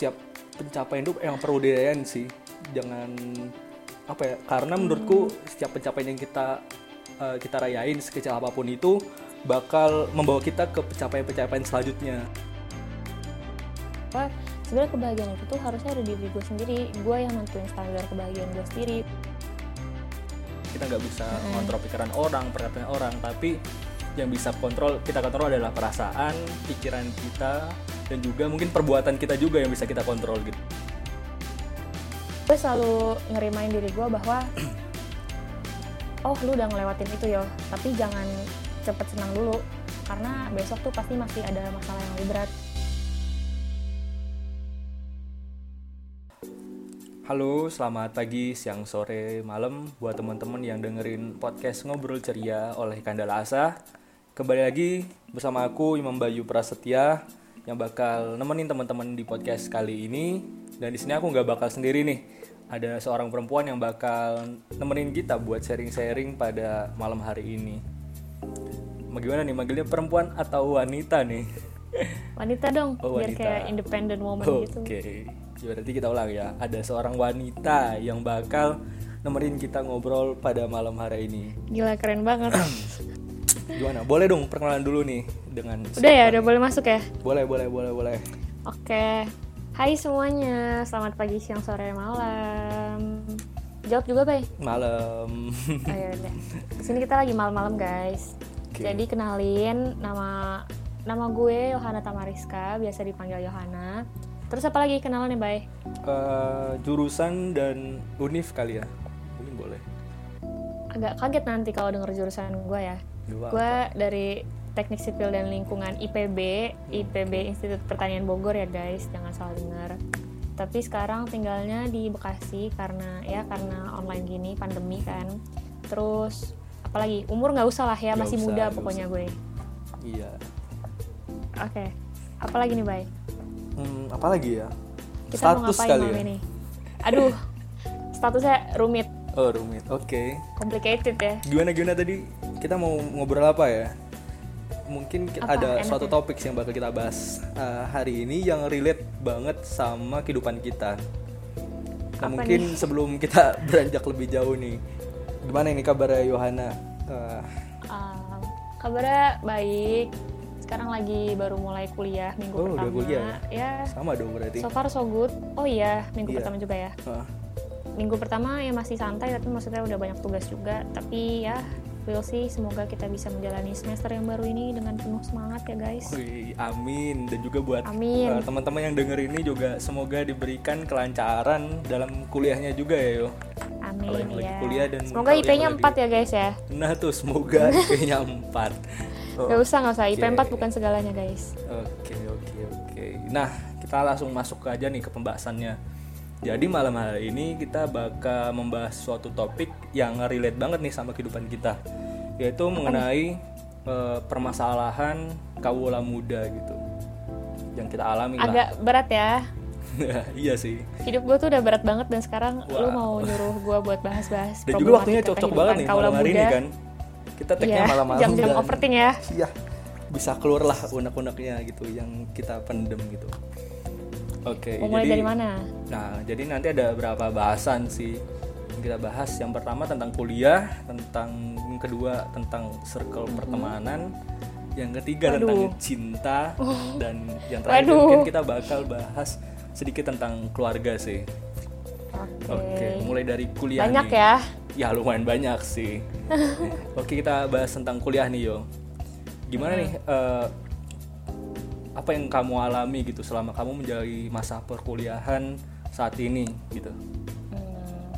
setiap pencapaian itu yang perlu dirayain sih. Jangan apa ya karena menurutku setiap pencapaian yang kita uh, kita rayain sekecil apa pun itu bakal membawa kita ke pencapaian-pencapaian selanjutnya. Wah, sebenarnya kebahagiaan itu tuh harusnya ada di diri gue sendiri. Gue yang nentuin standar kebahagiaan gue sendiri. Kita nggak bisa kontrol pikiran orang perkataan orang tapi yang bisa kontrol kita kontrol adalah perasaan pikiran kita dan juga mungkin perbuatan kita juga yang bisa kita kontrol gitu. Gue selalu ngerimain diri gue bahwa oh lu udah ngelewatin itu yo. Tapi jangan cepet senang dulu karena besok tuh pasti masih ada masalah yang lebih berat. Halo, selamat pagi, siang, sore, malam buat teman-teman yang dengerin podcast Ngobrol Ceria oleh Kandala Asa. Kembali lagi bersama aku Imam Bayu Prasetya yang bakal nemenin teman-teman di podcast kali ini. Dan di sini aku nggak bakal sendiri nih. Ada seorang perempuan yang bakal nemenin kita buat sharing-sharing pada malam hari ini. Bagaimana nih manggilnya perempuan atau wanita nih? wanita dong Oh, biar wanita. kayak independent woman Oke, gitu ya berarti kita ulang ya. Ada seorang wanita yang bakal nemenin kita ngobrol pada malam hari ini. gila keren banget Gimana? Boleh dong perkenalan dulu nih dengan udah ya udah boleh masuk ya Boleh, boleh, boleh, boleh. Oke, hai semuanya, selamat pagi, siang, sore, malam. Jawab juga, Bay. Malam. Oh ya udah. Di sini kita lagi malam-malam, guys. Oke. Jadi kenalin nama nama gue Yohana Tamariska, biasa dipanggil Yohana. Terus apa lagi kenalan nih, Bay? Eh, jurusan dan univ kali ya. Mungkin boleh. Agak kaget nanti kalau denger jurusan gue ya. Gue dari Teknik Sipil dan Lingkungan IPB, IPB Institut Pertanian Bogor ya guys, jangan salah dengar. Tapi sekarang tinggalnya di Bekasi karena ya karena online gini pandemi kan. Terus apalagi umur nggak usah lah ya Nggak masih usah, muda pokoknya gue. Iya. Oke, apalagi nih Bay? Hmm, apa lagi ya? Kita mau Status ngapain kali ya. ini? Aduh, statusnya rumit, Oh, rumit. Oke. complicated ya. Gimana gimana tadi? Kita mau ngobrol apa ya? Mungkin ki- Apa? ada Enak suatu ya? topik yang bakal kita bahas eh, hari ini yang relate banget sama kehidupan kita. Nah, Apa mungkin sebelum kita beranjak lebih jauh nih, gimana ini kabarnya Yohana? Eh, Um, kabarnya baik. Sekarang lagi baru mulai kuliah minggu Oh, udah pertama. kuliah Ya, sama dong berarti. so far so good. Oh iya, minggu Iya. pertama juga ya. Ah, Minggu pertama ya masih santai, tapi maksudnya udah banyak tugas juga. Tapi ya, we'll see. Semoga kita bisa menjalani semester yang baru ini dengan penuh semangat ya guys. wih, amin dan juga buat Amin. eh, teman-teman yang denger ini juga semoga diberikan kelancaran dalam kuliahnya juga ya yo. Amin Kalau yang lagi ya. kuliah dan Semoga IP-nya lagi- 4 ya guys ya. Nah tuh semoga IP-nya 4 Oh, Gak usah, gak usah. IP oke. 4 bukan segalanya guys. Oke oke oke. Nah kita langsung masuk aja nih ke pembahasannya. Jadi malam hari ini kita bakal membahas suatu topik yang relate banget nih sama kehidupan kita, yaitu mengenai eh, permasalahan kawula muda gitu, yang kita alami lah. Agak berat ya. iya sih. Hidup gue tuh udah berat banget dan sekarang Wah. lu mau nyuruh gue buat bahas-bahas Dan juga waktunya cocok banget nih malam hari ini muda. kan. Kita tagnya Iya, malam-malam. jam-jam overthink ya. Iya. Bisa keluar lah unek-uneknya gitu yang kita pendem gitu. Oke. Mau mulai jadi- dari mana? Nah, jadi nanti ada beberapa bahasan sih yang kita bahas. Yang pertama tentang kuliah, tentang yang kedua tentang circle pertemanan, yang ketiga tentang cinta, dan yang terakhir Waduh. mungkin kita bakal bahas sedikit tentang keluarga sih. Oke. Oke, mulai dari kuliah Banyak nih. ya. Ya lumayan banyak sih. Oke kita bahas tentang kuliah nih yo. Gimana nih? eh, apa yang kamu alami gitu selama kamu menjalani masa perkuliahan saat ini gitu? Hmm.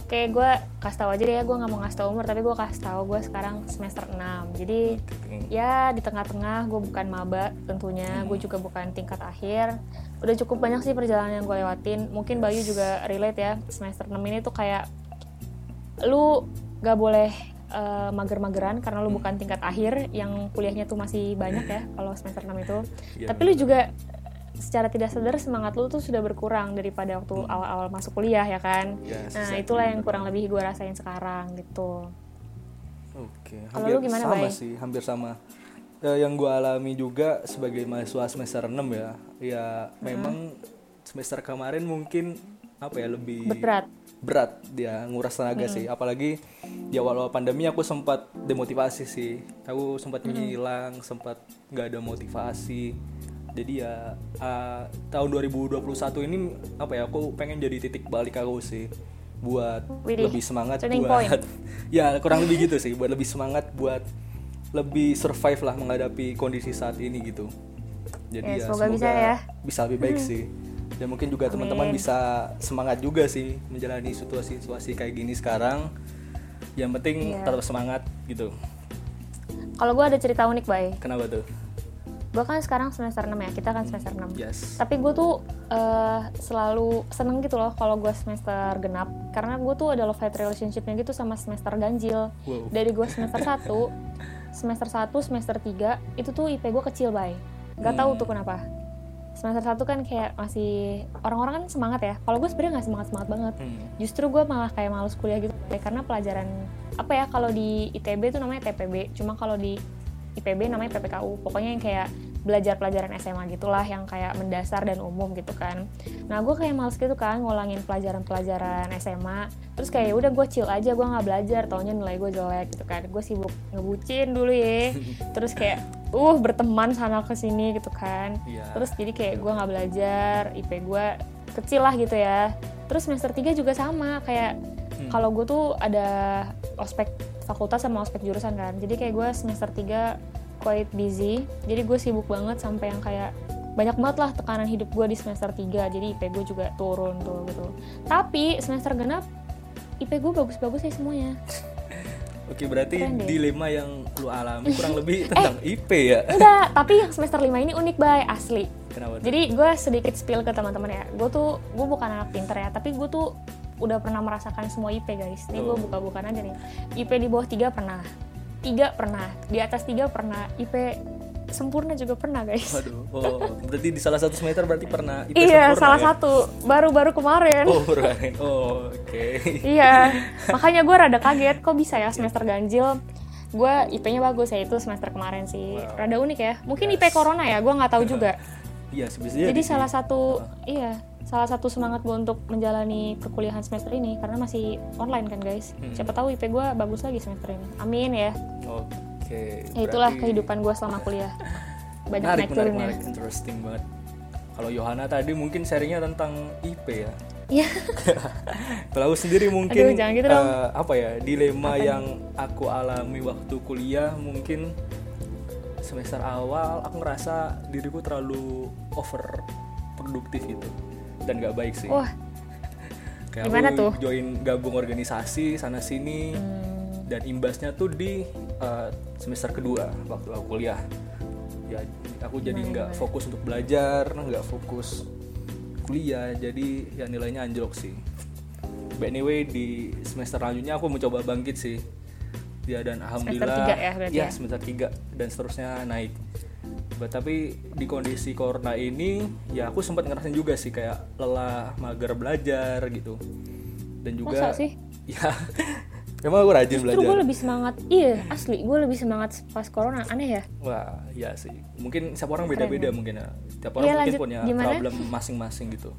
Oke, gue kasih tahu aja deh ya, gue nggak mau ngasih tahu umur, tapi gue kasih tahu gue sekarang semester 6 Jadi Oke. ya di tengah-tengah gue bukan maba tentunya, gue juga bukan tingkat akhir. Udah cukup banyak sih perjalanan yang gue lewatin. Mungkin Bayu juga relate ya, semester 6 ini tuh kayak lu gak boleh eh, mager-mageran karena lu bukan tingkat akhir yang kuliahnya tuh masih banyak ya kalau semester 6 itu. Iya, Tapi lu juga secara tidak sadar semangat lu tuh sudah berkurang daripada waktu awal-awal masuk kuliah ya kan. Ya, Nah, susah. itulah yang kurang lebih gue rasain sekarang gitu. Oke, hampir lu gimana, sama Bay? sih, hampir sama. Ya, yang gue alami juga sebagai mahasiswa semester 6 ya, ya memang semester kemarin mungkin apa ya lebih berat berat dia nguras tenaga sih. Apalagi di awal-awal pandemi aku sempat demotivasi sih. Aku sempat ngilang sempat nggak ada motivasi. Jadi ya uh, tahun 2021 ini apa ya aku pengen jadi titik balik aku sih. Buat Widih, lebih semangat turning buat point. ya kurang lebih gitu sih. Buat lebih semangat buat lebih survive lah menghadapi kondisi saat ini gitu. Jadi Ya, ya, semoga bisa ya. bisa lebih baik sih dan mungkin juga teman-teman bisa semangat juga sih menjalani situasi-situasi kayak gini sekarang. Yang penting Iya. tetap semangat gitu. Kalau gue ada cerita unik bay. Kenapa tuh? Gue kan sekarang semester 6 ya kita kan semester 6 yes. Tapi gue tuh eh, selalu seneng gitu loh kalau gue semester genap. Karena gue tuh ada love hate relationshipnya gitu sama semester ganjil. Wow. Dari gue semester 1 semester 1 semester 3 itu tuh IP gue kecil bay. Tahu Hmm. tuh kenapa semester 1 kan kayak masih orang-orang kan semangat ya. Kalau gue sebenarnya nggak semangat semangat banget. Hmm. justru gue malah kayak males kuliah gitu karena pelajaran apa ya kalau di ITB tuh namanya TPB cuma kalau di IPB namanya PPKU pokoknya yang kayak belajar pelajaran SMA gitulah yang kayak mendasar dan umum gitu kan. Nah gue kayak males gitu kan ngulangin pelajaran-pelajaran SMA terus kayak ya udah gue chill aja gue nggak belajar. Taunya nilai gue jelek gitu kan. Gue sibuk ngebucin dulu ya. Terus kayak uh berteman sana ke sini gitu kan. Iya. terus jadi kayak gue nggak belajar IP gue kecil lah gitu ya. Terus semester 3 juga sama kayak Hmm. kalau gue tuh ada ospek fakultas sama ospek jurusan kan. Jadi kayak gue semester 3 quite busy. Jadi gue sibuk banget sampai yang kayak banyak banget lah tekanan hidup gue di semester 3 jadi IP gue juga turun tuh gitu. Tapi semester genap IP gue bagus-bagus sih semuanya Oke berarti Keren deh. dilema yang lu alami kurang lebih tentang IP ya enggak tapi yang semester 5 ini unik bay asli kenapa Jadi gue sedikit spill ke teman-teman ya. Gue tuh gue bukan anak pinter ya, tapi gue tuh udah pernah merasakan semua IP guys. Ini gue Oh. buka-bukaan aja nih. IP di bawah tiga pernah, tiga pernah, di atas tiga pernah, IP sempurna juga pernah guys. Waduh, oh, berarti di salah satu semester berarti pernah IP iya, sempurna salah ya? satu baru-baru kemarin. Oh, berani. Oh, oke. Iya, makanya gue rada kaget kok bisa ya semester ganjil. Gue IP-nya bagus ya itu semester kemarin sih. Wow. Rada unik ya. Mungkin Yes. IP corona ya, gue nggak tahu juga. Iya, sebisanya Jadi salah satu iya salah satu semangat gue untuk menjalani perkuliahan semester ini karena masih online kan guys. Hmm. Siapa tahu IP gue bagus lagi semester ini. Amin ya. Oke. Ya itulah berarti kehidupan gue selama kuliah. Banyak Menarik, menarik, menarik. Interesting banget. Kalau Yohana tadi mungkin sharingnya tentang IP ya. Iya. Kalau sendiri mungkin Aduh, jangan gitu dong. eh, apa ya dilema Apa nih? yang aku alami waktu kuliah mungkin semester awal aku ngerasa diriku terlalu over produktif gitu dan gak baik sih. Wah, Kayak gimana tuh? join gabung organisasi sana sini hmm, dan imbasnya tuh di eh, semester kedua waktu aku kuliah. Ya aku jadi nggak fokus untuk belajar, nggak fokus kuliah, jadi ya nilainya anjlok sih. But anyway di semester selanjutnya aku mencoba bangkit sih. Ya dan alhamdulillah tiga ya berarti ya? semester 3 dan seterusnya naik. But, tapi di kondisi corona ini ya aku sempat ngerasain juga sih kayak lelah, mager belajar gitu. Dan juga masa sih? ya memang aku rajin Justru belajar. gue lebih semangat. Iya, asli gue lebih semangat pas corona. Aneh ya? Wah, ya sih. Mungkin setiap orang beda-beda mungkin ya. Setiap orang Iya, mungkin lanjut. punya Gimana? problem masing-masing gitu.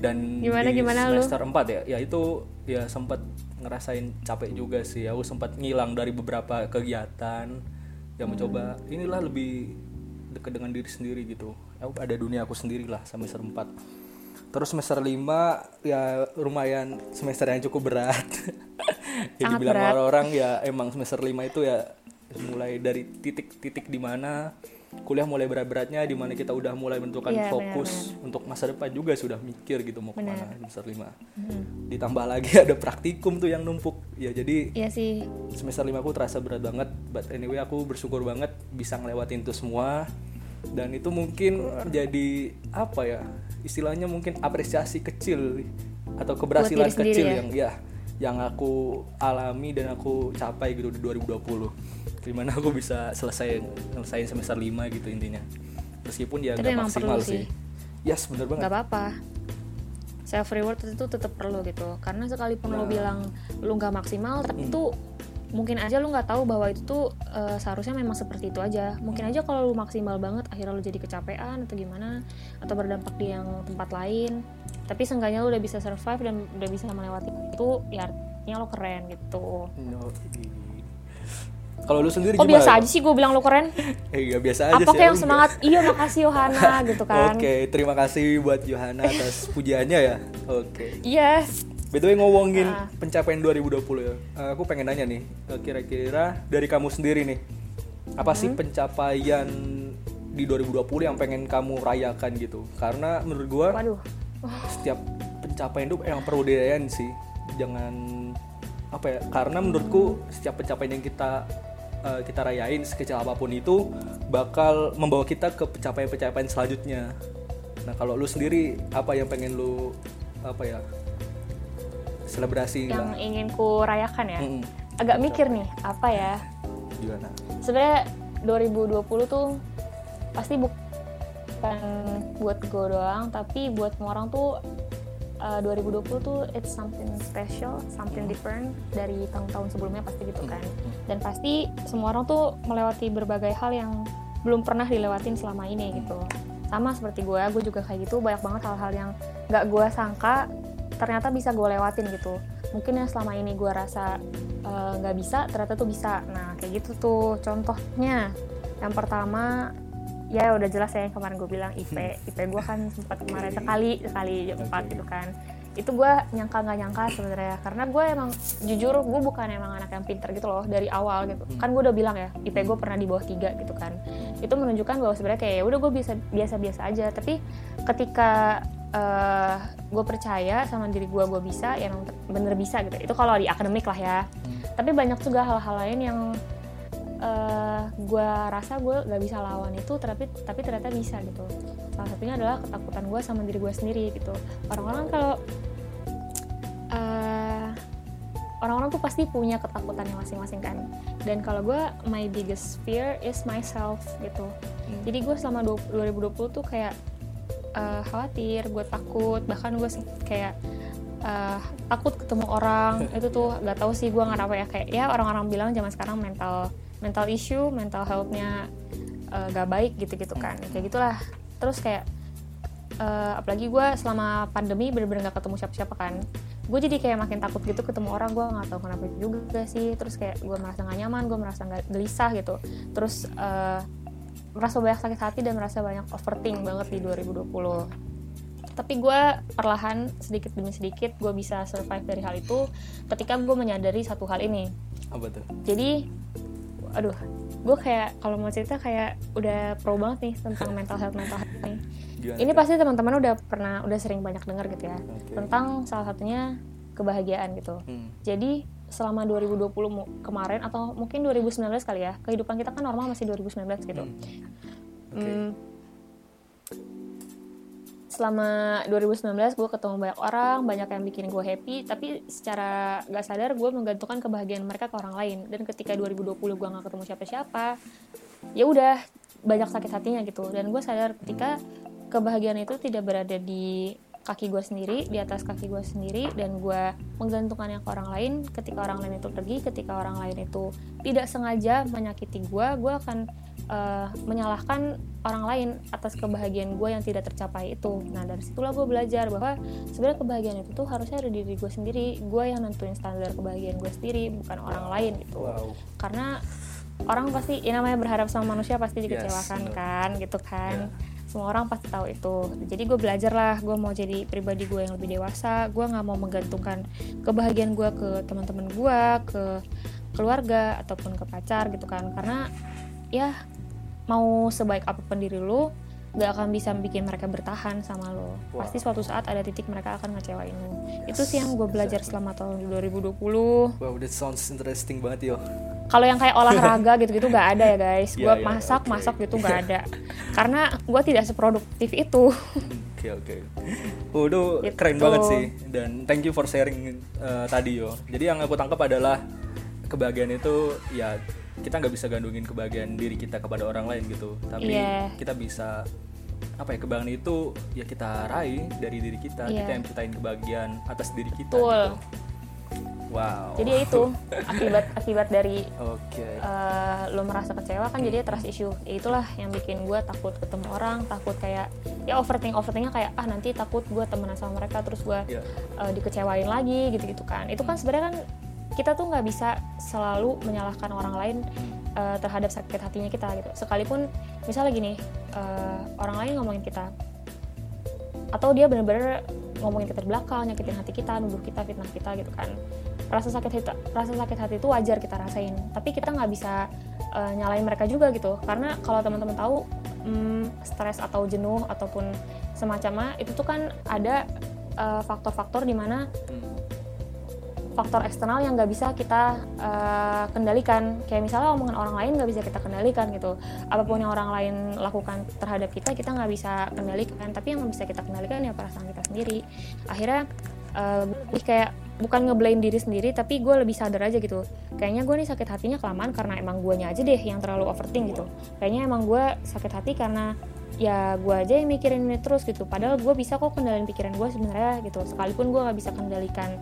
Dan Gimana- di gimana lu? semester 4 ya, ya itu ya sempat ngerasain capek juga sih. Aku sempat ngilang dari beberapa kegiatan mencoba Hmm. inilah lebih dekat dengan diri sendiri gitu. Aku ada dunia aku sendiri lah semester 4. Terus semester 5 ya lumayan semester yang cukup berat. ya Sangat dibilang berat. orang-orang ya emang semester 5 itu ya mulai dari titik-titik di mana kuliah mulai berat-beratnya di mana kita udah mulai menentukan Iya, fokus untuk masa depan juga sudah mikir gitu mau ke mana Benar. semester 5 Hmm. ditambah lagi ada praktikum tuh yang numpuk ya jadi Iya sih. semester 5 aku terasa berat banget but anyway aku bersyukur banget bisa ngelewatin itu semua dan itu mungkin jadi apa ya istilahnya mungkin apresiasi kecil atau keberhasilan kecil ya? yang ya yang aku alami dan aku capai gitu di 2020 di mana aku bisa selesai selesai semester 5 gitu intinya meskipun ya nggak maksimal sih sih. yes bener banget nggak apa-apa self reward itu tetap perlu gitu karena sekalipun lo Nah. bilang lu nggak maksimal tapi Hmm. tuh mungkin aja lu nggak tahu bahwa itu tuh uh, seharusnya memang seperti itu aja mungkin aja kalau lu maksimal banget akhirnya lu jadi kecapean atau gimana atau berdampak di yang tempat lain tapi seenggaknya lu udah bisa survive dan udah bisa melewati itu ya artinya lo keren gitu No, kalau lu sendiri gimana? biasa aja sih gue bilang lu keren Eh, biasa aja apa sih. yang semangat iya makasih Yohana gitu kan Oke, terima kasih buat Johanna atas pujiannya ya. Oke. iya By way ngomongin Ah. pencapaian 2020 ya. Eh, Aku pengen nanya nih, eh, kira-kira dari kamu sendiri nih, apa Hmm. sih pencapaian di 2020 yang pengen kamu rayakan gitu? Karena menurut gua waduh setiap pencapaian itu yang perlu dirayain sih. Jangan apa ya? Karena menurutku setiap pencapaian yang kita eh, kita rayain sekecil apa pun itu bakal membawa kita ke pencapaian-pencapaian selanjutnya. Nah, kalau lu sendiri apa yang pengen lu apa ya? Selebrasi yang lah. ingin ku rayakan ya? Mm-mm. agak mikir nih apa ya? Gimana? sebenarnya 2020 tuh pasti bukan buat gue doang tapi buat semua orang tuh uh, 2020 tuh it's something special something different dari tahun-tahun sebelumnya pasti gitu kan. Dan pasti semua orang tuh melewati berbagai hal yang belum pernah dilewatin selama ini gitu. Sama seperti gue gue juga kayak gitu banyak banget hal-hal yang gak gue sangka ternyata bisa gue lewatin gitu. Mungkin yang selama ini gue rasa eh, nggak bisa ternyata tuh bisa. Nah kayak gitu tuh contohnya. Yang pertama ya udah jelas ya yang kemarin gue bilang IP IP gue kan sempat kemarin sekali sekali empat gitu kan. Itu gue nyangka nggak nyangka sebenarnya. Karena gue emang jujur gue bukan emang anak yang pinter gitu loh dari awal gitu. Kan gue udah bilang ya IP gue pernah di bawah tiga gitu kan. Itu menunjukkan bahwa sebenarnya kayak ya udah gue bisa biasa biasa aja. Tapi ketika eh gue percaya sama diri gue gue bisa ya emang bener bisa gitu. Itu kalau di akademik lah ya. Tapi banyak juga hal-hal lain yang eh gue rasa gue gak bisa lawan itu tapi tapi ternyata bisa gitu. Salah satunya adalah ketakutan gue sama diri gue sendiri gitu. Orang-orang kalau eh, orang-orang tuh pasti punya ketakutannya masing-masing kan. Dan kalau gue my biggest fear is myself gitu. Jadi gue selama du- 2020 tuh kayak eh, khawatir gue takut. Bahkan gue kayak eh, takut ketemu orang. Itu tuh gak tahu sih gue nggak apa ya kayak ya orang-orang bilang zaman sekarang mental mental issue mental healthnya eh, gak baik gitu-gitu kan. Kayak gitulah. Terus kayak eh, apalagi gue selama pandemi bener-bener gak ketemu siapa-siapa kan. Gue jadi kayak makin takut gitu ketemu orang. Gue nggak tahu kenapa juga sih. Terus kayak gue merasa gak nyaman gue merasa nggak gelisah gitu. Terus eh, merasa banyak sakit hati dan merasa banyak overthink banget di 2020 tapi gue perlahan sedikit demi sedikit gue bisa survive dari hal itu ketika gue menyadari satu hal ini Apa tuh? jadi aduh gue kayak kalau mau cerita kayak udah pro banget nih tentang mental health mental health nih Gimana? ini pasti teman-teman udah pernah udah sering banyak dengar gitu ya Oke. tentang salah satunya kebahagiaan gitu Hmm. jadi selama 2020 mu- kemarin atau mungkin 2019 kali ya. Kehidupan kita kan normal masih 2019 gitu. Hmm. Oke. Hmm, selama 2019 gue ketemu banyak orang banyak yang bikin gue happy tapi secara gak sadar gue menggantungkan kebahagiaan mereka ke orang lain. Dan ketika 2020 gue gak ketemu siapa-siapa ya udah banyak sakit hatinya gitu. Dan gue sadar ketika kebahagiaan itu tidak berada di kaki gue sendiri di atas kaki gue sendiri dan gue menggantungkannya ke orang lain. Ketika orang lain itu pergi ketika orang lain itu tidak sengaja menyakiti gue gue akan eh, menyalahkan orang lain atas kebahagiaan gue yang tidak tercapai itu. Nah dari situlah gue belajar bahwa sebenarnya kebahagiaan itu tuh harusnya ada di diri gue sendiri. Gue yang nentuin standar kebahagiaan gue sendiri bukan orang lain gitu. Wow. karena orang pasti ya namanya berharap sama manusia pasti dikecewakan bener. kan gitu kan semua orang pasti tahu itu. Jadi gue belajar lah gue mau jadi pribadi gue yang lebih dewasa. Gue nggak mau menggantungkan kebahagiaan gue ke teman-teman gue ke keluarga ataupun ke pacar gitu kan. Karena ya mau sebaik apa pun diri lu gak akan bisa bikin mereka bertahan sama lo. Wow. pasti suatu saat ada titik mereka akan ngecewain lo itu sih yang gue belajar selama tahun 2020 Wow, that sounds interesting banget yo. Kalau yang kayak olahraga gitu-gitu nggak ada ya guys Iya, gue iya, masak oke. masak gitu nggak ada karena gue tidak seproduktif itu Oke oke. Oh, itu Gitu. keren banget sih dan thank you for sharing uh, tadi yo. Jadi yang aku tangkap adalah kebahagiaan itu ya kita nggak bisa gandungin kebahagiaan diri kita kepada orang lain gitu. Tapi Iya. kita bisa apa ya kebahagiaan itu ya kita raih dari diri kita. Iya. Kita yang ciptain kebahagiaan atas diri kita. Betul. Gitu. Wow. Jadi ya itu akibat akibat dari oke. eh, lo merasa kecewa kan jadi trust issue. Ya itulah yang bikin gue takut ketemu orang takut kayak ya overthink overthinknya kayak ah nanti takut gue temenan sama mereka terus gue Iya. eh, dikecewain lagi gitu gitu kan. Itu kan sebenarnya kan kita tuh nggak bisa selalu menyalahkan orang lain eh, terhadap sakit hatinya kita gitu. Sekalipun misalnya gini eh, orang lain ngomongin kita atau dia bener-bener ngomongin kita di belakang nyakitin hati kita nuduh kita fitnah kita gitu kan rasa sakit hati rasa sakit hati itu wajar kita rasain. Tapi kita nggak bisa eh, nyalain mereka juga gitu. Karena kalau teman-teman tahu hmm, stres atau jenuh ataupun semacamnya itu tuh kan ada eh, faktor-faktor di mana faktor eksternal yang nggak bisa kita eh, kendalikan. Kayak misalnya omongan orang lain nggak bisa kita kendalikan gitu. Apa pun yang orang lain lakukan terhadap kita kita nggak bisa kendalikan. Tapi yang bisa kita kendalikan ya perasaan kita sendiri. Akhirnya lebih kayak bukan ngeblame diri sendiri tapi gue lebih sadar aja gitu. Kayaknya gue nih sakit hatinya kelamaan karena emang guanya aja deh yang terlalu overthink gitu. Kayaknya emang gue sakit hati karena ya gue aja yang mikirin ini terus gitu. Padahal gue bisa kok kendalin pikiran gue sebenarnya gitu. Sekalipun gue nggak bisa kendalikan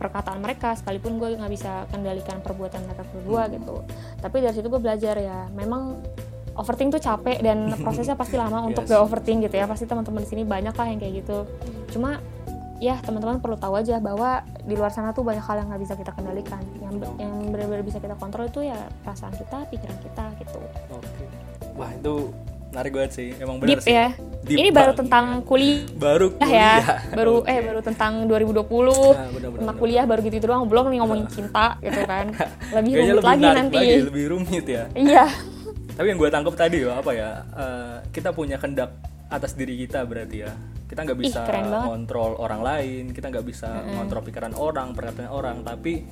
perkataan mereka sekalipun gue nggak bisa kendalikan perbuatan mereka ke gue gitu. Tapi dari situ gue belajar ya memang overthink tuh capek dan prosesnya pasti lama untuk Yes. gak overthink gitu ya. Pasti teman-teman di sini banyak lah yang kayak gitu. Cuma ya teman-teman perlu tahu aja bahwa di luar sana tuh banyak hal yang nggak bisa kita kendalikan. Yang yang benar-benar bisa kita kontrol itu ya perasaan kita pikiran kita gitu. Oke. Wah itu menarik banget sih. Emang benar deep sih. ya. Deep ini baru tentang kuliah. Baru ya. kuliah. Baru Oke. eh baru tentang 2020 Nah, benar-benar. tentang kuliah baru gitu, gitu doang. Belum nih ngomongin cinta gitu kan. Lebih Kayaknya rumit lebih lagi nanti. lagi, lebih rumit ya. Iya. Tapi yang gue tangkap tadi ya apa ya eh, kita punya kendak atas diri kita berarti ya kita nggak bisa banget. kontrol orang lain kita nggak bisa ngontrol pikiran orang perkataan orang tapi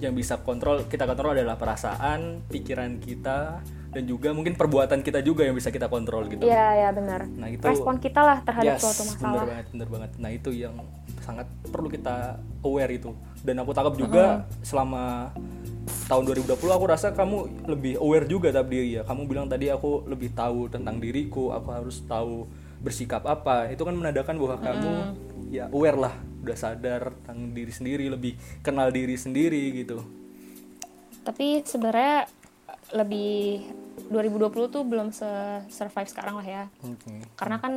yang bisa kontrol kita kontrol adalah perasaan pikiran kita dan juga mungkin perbuatan kita juga yang bisa kita kontrol gitu iya ya benar Nah, itu- respon kita lah terhadap Yes, suatu bener masalah banget, bener banget. Nah itu yang sangat perlu kita aware itu. Dan aku tangkap juga selama tahun 2020 aku rasa kamu lebih aware juga terhadap diri ya. Kamu bilang tadi aku lebih tahu tentang diriku, aku harus tahu bersikap apa. Itu kan menandakan bahwa kamu ya aware lah, udah sadar tentang diri sendiri, lebih kenal diri sendiri gitu. tapi sebenarnya lebih 2020 tuh belum se survive sekarang lah ya Oke. karena kan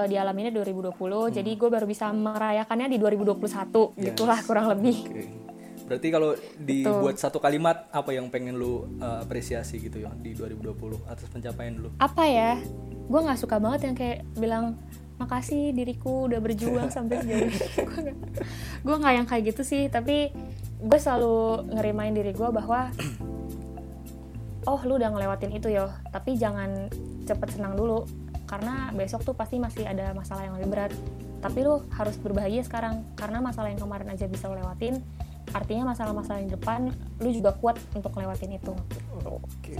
eh, dialaminya 2020 jadi gue baru bisa merayakannya di 2021 gitulah kurang lebih Oke. Berarti kalau dibuat satu kalimat apa yang pengen lu uh, apresiasi gitu ya di 2020 atas pencapaian lu? apa ya? Gue nggak suka banget yang kayak bilang makasih diriku udah berjuang sampai sejauh ini. Gue nggak yang kayak gitu sih. Tapi gue selalu ngerimain diri gue bahwa oh lu udah ngelewatin itu yo. Tapi jangan cepet senang dulu. Karena besok tuh pasti masih ada masalah yang lebih berat. Tapi lu harus berbahagia sekarang. Karena masalah yang kemarin aja bisa lu lewatin artinya masalah-masalah di depan lu juga kuat untuk lewatin itu Oke.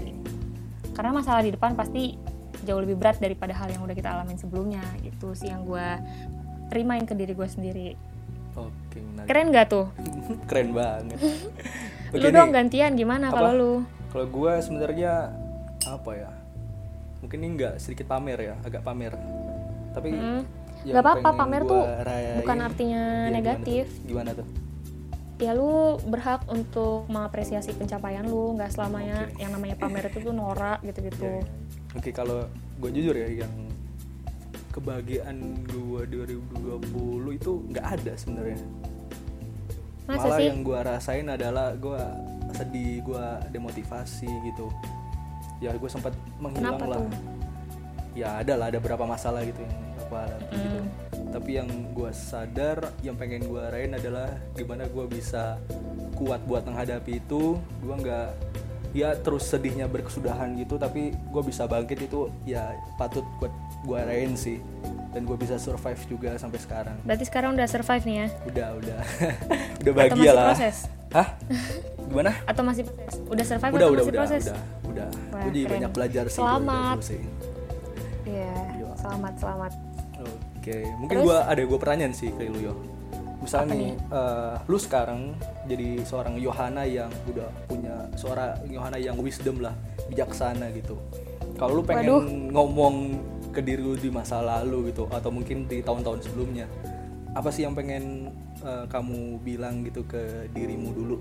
karena masalah di depan pasti jauh lebih berat daripada hal yang udah kita alamin sebelumnya gitu sih yang gue terimain ke diri gue sendiri Oke, menarik. keren gak tuh Keren banget. Oke lu dong gantian gimana kalau lu Kalau gua sebenarnya apa ya? Mungkin ini nggak sedikit pamer ya, agak pamer. Tapi Hmm. Gak apa-apa, pamer tuh rayain- bukan artinya gimana negatif. tuh? Gimana tuh? Ya lu berhak untuk mengapresiasi pencapaian lu nggak selamanya yang namanya pamer itu tuh norak gitu-gitu Oke, kalau gue jujur ya yang kebahagiaan gua 2020 itu nggak ada sebenarnya. masa Malah sih yang gua rasain adalah gua sedih, gua demotivasi gitu. Ya gue sempat menghilang Kenapa lah. tuh? Ya ada lah, ada beberapa masalah gitu yang apa hadapi gitu. Tapi yang gua sadar, yang pengen gua rayain adalah gimana gua bisa kuat buat menghadapi itu. Gua nggak ya terus sedihnya berkesudahan gitu, tapi gue bisa bangkit itu ya patut buat gua rayain sih. Dan gue bisa survive juga sampai sekarang. berarti sekarang udah survive nih ya Udah, udah, udah atau bahagia lah. proses Hah? Gimana? atau masih proses udah survive Udah, atau udah, masih udah, proses udah, udah. Wah, Gue jadi keren. banyak belajar sih. Selamat. 2020 sih. iya Iya. selamat selamat Oke, mungkin gua ada gua pertanyaan sih ke lu yo. Misalnya nih, eh, lu sekarang jadi seorang Yohana yang udah punya suara Yohana yang wisdom lah, bijaksana gitu. Kalau lu pengen Waduh. ngomong ke diri lu di masa lalu gitu, atau mungkin di tahun-tahun sebelumnya, apa sih yang pengen eh, kamu bilang gitu ke dirimu dulu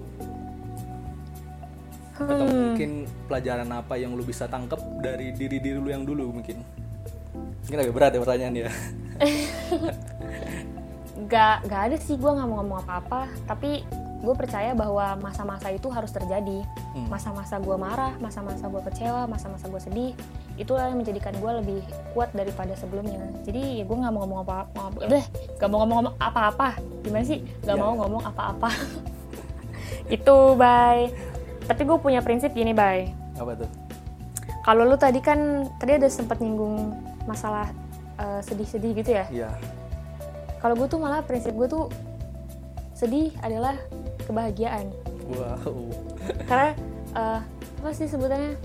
atau Hmm. mungkin pelajaran apa yang lu bisa tangkep dari diri diri lu yang dulu mungkin mungkin agak berat ya pertanyaan ya Gak, gak ada sih gue nggak mau ngomong apa-apa. Tapi gue percaya bahwa masa-masa itu harus terjadi. Hmm. masa-masa gue marah masa-masa gue kecewa masa-masa gue sedih itulah yang menjadikan gue lebih kuat daripada sebelumnya. Jadi ya gue nggak mau ngomong apa-apa deh gak mau ngomong apa-apa. Gimana sih? Gak Ya, mau ngomong apa-apa. Itu bye. Tapi gue punya prinsip gini bye. Apa tuh? Kalau lu tadi kan tadi ada sempat nyinggung masalah eh, sedih-sedih gitu ya? Iya. Kalau gue tuh malah prinsip gue tuh sedih adalah kebahagiaan. Wow. Karena eh, apa sih sebutannya?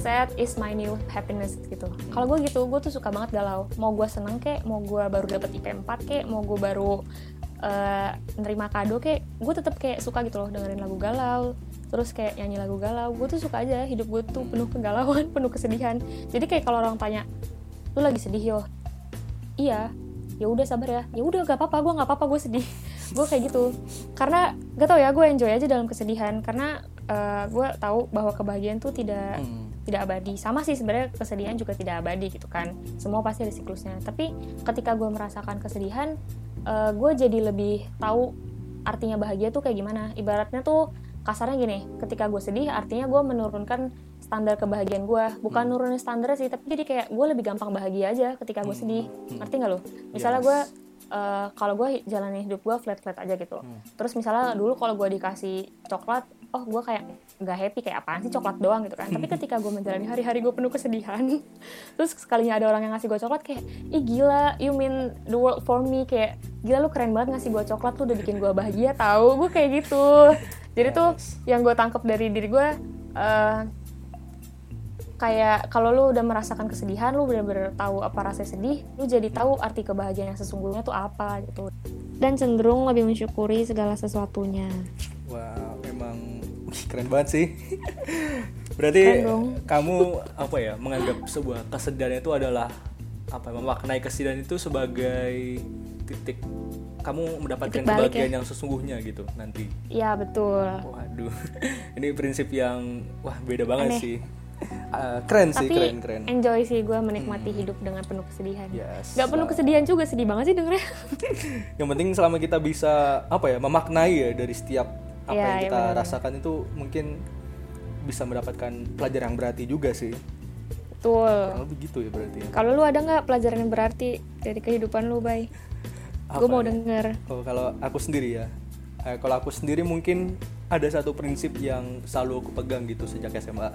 Sad is my new happiness gitu. Kalau gue gitu gue tuh suka banget galau. Mau gue seneng kek mau gue baru dapet IP 4 kek mau gue baru eh, nerima kado kek gue tetep kayak suka gitu loh dengerin lagu galau. Terus kayak nyanyi lagu galau. Gue tuh suka aja hidup gue tuh penuh kegalauan penuh kesedihan. Jadi kayak kalau orang tanya lu lagi sedih yo iya. Ya udah sabar ya. Ya udah gak apa-apa. Gue nggak apa-apa gue sedih. Gue kayak gitu. Karena gak tau ya gue enjoy aja dalam kesedihan. Karena eh, gue tahu bahwa kebahagiaan tuh tidak Hmm. tidak abadi. Sama sih sebenarnya kesedihan juga tidak abadi gitu kan. Semua pasti ada siklusnya. Tapi ketika gue merasakan kesedihan eh, gue jadi lebih tahu artinya bahagia tuh kayak gimana. Ibaratnya tuh kasarnya gini ketika gue sedih artinya gue menurunkan standar kebahagiaan gue bukan nurunin standar sih tapi jadi kayak gue lebih gampang bahagia aja ketika gue sedih. Ngerti nggak lo misalnya Yes. gue eh, kalau gue jalanin hidup gue flat flat aja gitu. Terus misalnya dulu kalau gue dikasih coklat oh gue kayak nggak happy kayak apaan sih coklat doang gitu kan. Tapi ketika gue menjalani hari-hari gue penuh kesedihan terus sekalinya ada orang yang ngasih gue coklat kayak ih gila you mean the world for me kayak gila lu keren banget ngasih gue coklat tuh udah bikin gue bahagia tahu gue kayak gitu. Jadi tuh yang gue tangkap dari diri gue eh, kayak kalau lu udah merasakan kesedihan lu bener-bener tahu apa rasa sedih lu jadi tahu arti kebahagiaan yang sesungguhnya tuh apa gitu dan cenderung lebih mensyukuri segala sesuatunya Wow, memang wih, keren banget sih. Berarti kamu apa ya menganggap sebuah kesedihan itu adalah apa memaknai kesedihan itu sebagai titik kamu mendapatkan kebahagiaan yang sesungguhnya gitu nanti. iya betul Waduh, ini prinsip yang wah beda banget Aneh. sih. Ah, keren sih, tapi keren keren. enjoy sih gue menikmati hidup dengan penuh kesedihan Yes, Gak penuh lah. kesedihan juga sedih banget sih dengernya Yang penting selama kita bisa apa ya memaknai ya dari setiap apa Iya, yang iya, kita benar. rasakan itu mungkin bisa mendapatkan pelajaran yang berarti juga sih. betul Kurang lebih gitu ya berarti. ya. kalau lu ada nggak pelajaran yang berarti dari kehidupan lu bay gue mau ya? denger Oh, kalau aku sendiri ya, eh, kalau aku sendiri mungkin ada satu prinsip yang selalu aku pegang gitu sejak SMA,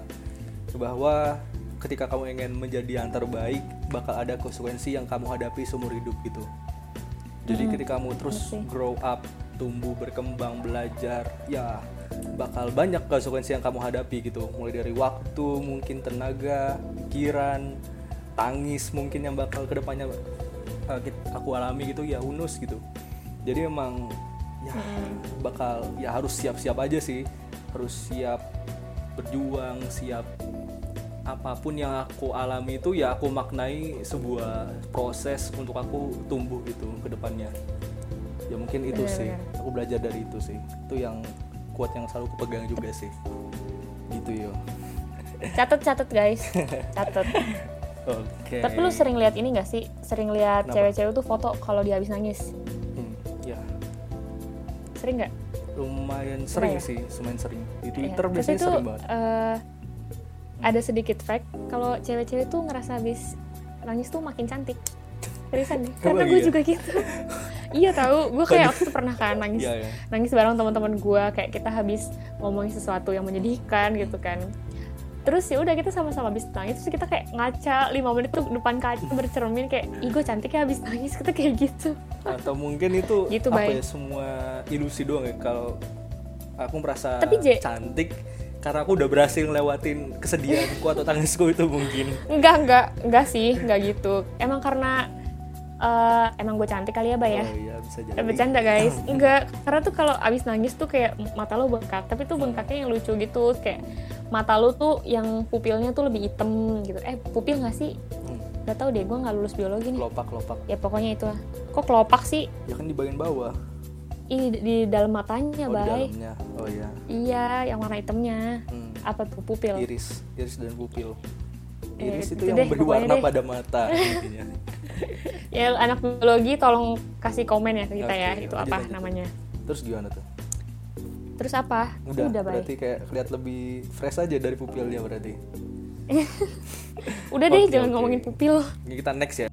bahwa ketika kamu ingin menjadi yang terbaik, bakal ada konsekuensi yang kamu hadapi seumur hidup gitu. Jadi ketika kamu terus ngerti. grow up, tumbuh, berkembang, belajar, ya bakal banyak konsekuensi yang kamu hadapi gitu. Mulai dari waktu, mungkin tenaga, pikiran, tangis mungkin yang bakal ke depannya uh, kit- aku alami gitu ya unus gitu. Jadi emang ya bakal ya harus siap-siap aja sih, harus siap berjuang, siap apa pun yang aku alami itu ya aku maknai sebuah proses untuk aku tumbuh gitu ke depannya. Ya mungkin itu sih. Benar-benar. aku belajar dari itu sih. Itu yang kuat yang selalu aku pegang juga sih. Gitu yo. Catet catet guys. Catet. Oke. Tapi lu sering lihat ini gak sih? Sering lihat cewek-cewek tuh foto kalau dia habis nangis. Hmm, ya sering nggak? Lumayan sering ya? sih lumayan sering. Di twitter Terus biasanya itu, sering banget. eh, ada sedikit fact kalau cewek-cewek tuh ngerasa habis nangis tuh makin cantik seriusan deh karena gue iya? juga gitu iya tahu gue kayak waktu itu pernah kan nangis Iya, iya. nangis bareng teman-teman gue kayak kita habis ngomongin sesuatu yang menyedihkan gitu kan terus ya udah kita sama-sama habis nangis terus kita kayak ngaca lima menit tuh depan kaca bercermin kayak ih gue cantik ya habis nangis kita kayak gitu atau mungkin itu Gitu, apa Bay. ya semua ilusi doang ya kalau aku merasa Tapi, Je- cantik karena aku udah berhasil ngelewatin kesedihanku atau tangisku itu mungkin. Enggak enggak enggak sih enggak gitu. Emang karena eh, emang gue cantik kali ya bay ya? Oh iya bisa jadi. Bercanda guys. Enggak karena tuh kalau abis nangis tuh kayak mata lo bengkak tapi tuh bengkaknya yang lucu gitu. Kayak mata lo tuh yang pupilnya tuh lebih hitam gitu. Eh pupil nggak sih? Hmm, Gak tau deh gue nggak lulus biologi nih. Kelopak kelopak. Ya pokoknya itu lah kok kelopak sih? Ya kan di bagian bawah Ih, di dalam matanya, Oh, di Bay. dalamnya. Oh iya. Iya, yang warna hitamnya. Hmm. Apa tuh pupil? Iris, iris dan pupil. Eh, Iris itu itu yang deh, memberi pokoknya warna deh. pada mata intinya. Ya anak biologi tolong kasih komen ya ke kita ya, Oke, itu lanjut, apa lanjut. namanya. Terus gimana tuh? Terus apa? Udah, Bay. berarti kayak kelihatan lebih fresh aja dari pupilnya berarti. Udah deh, Oke, jangan oke. ngomongin pupil. Kita next ya.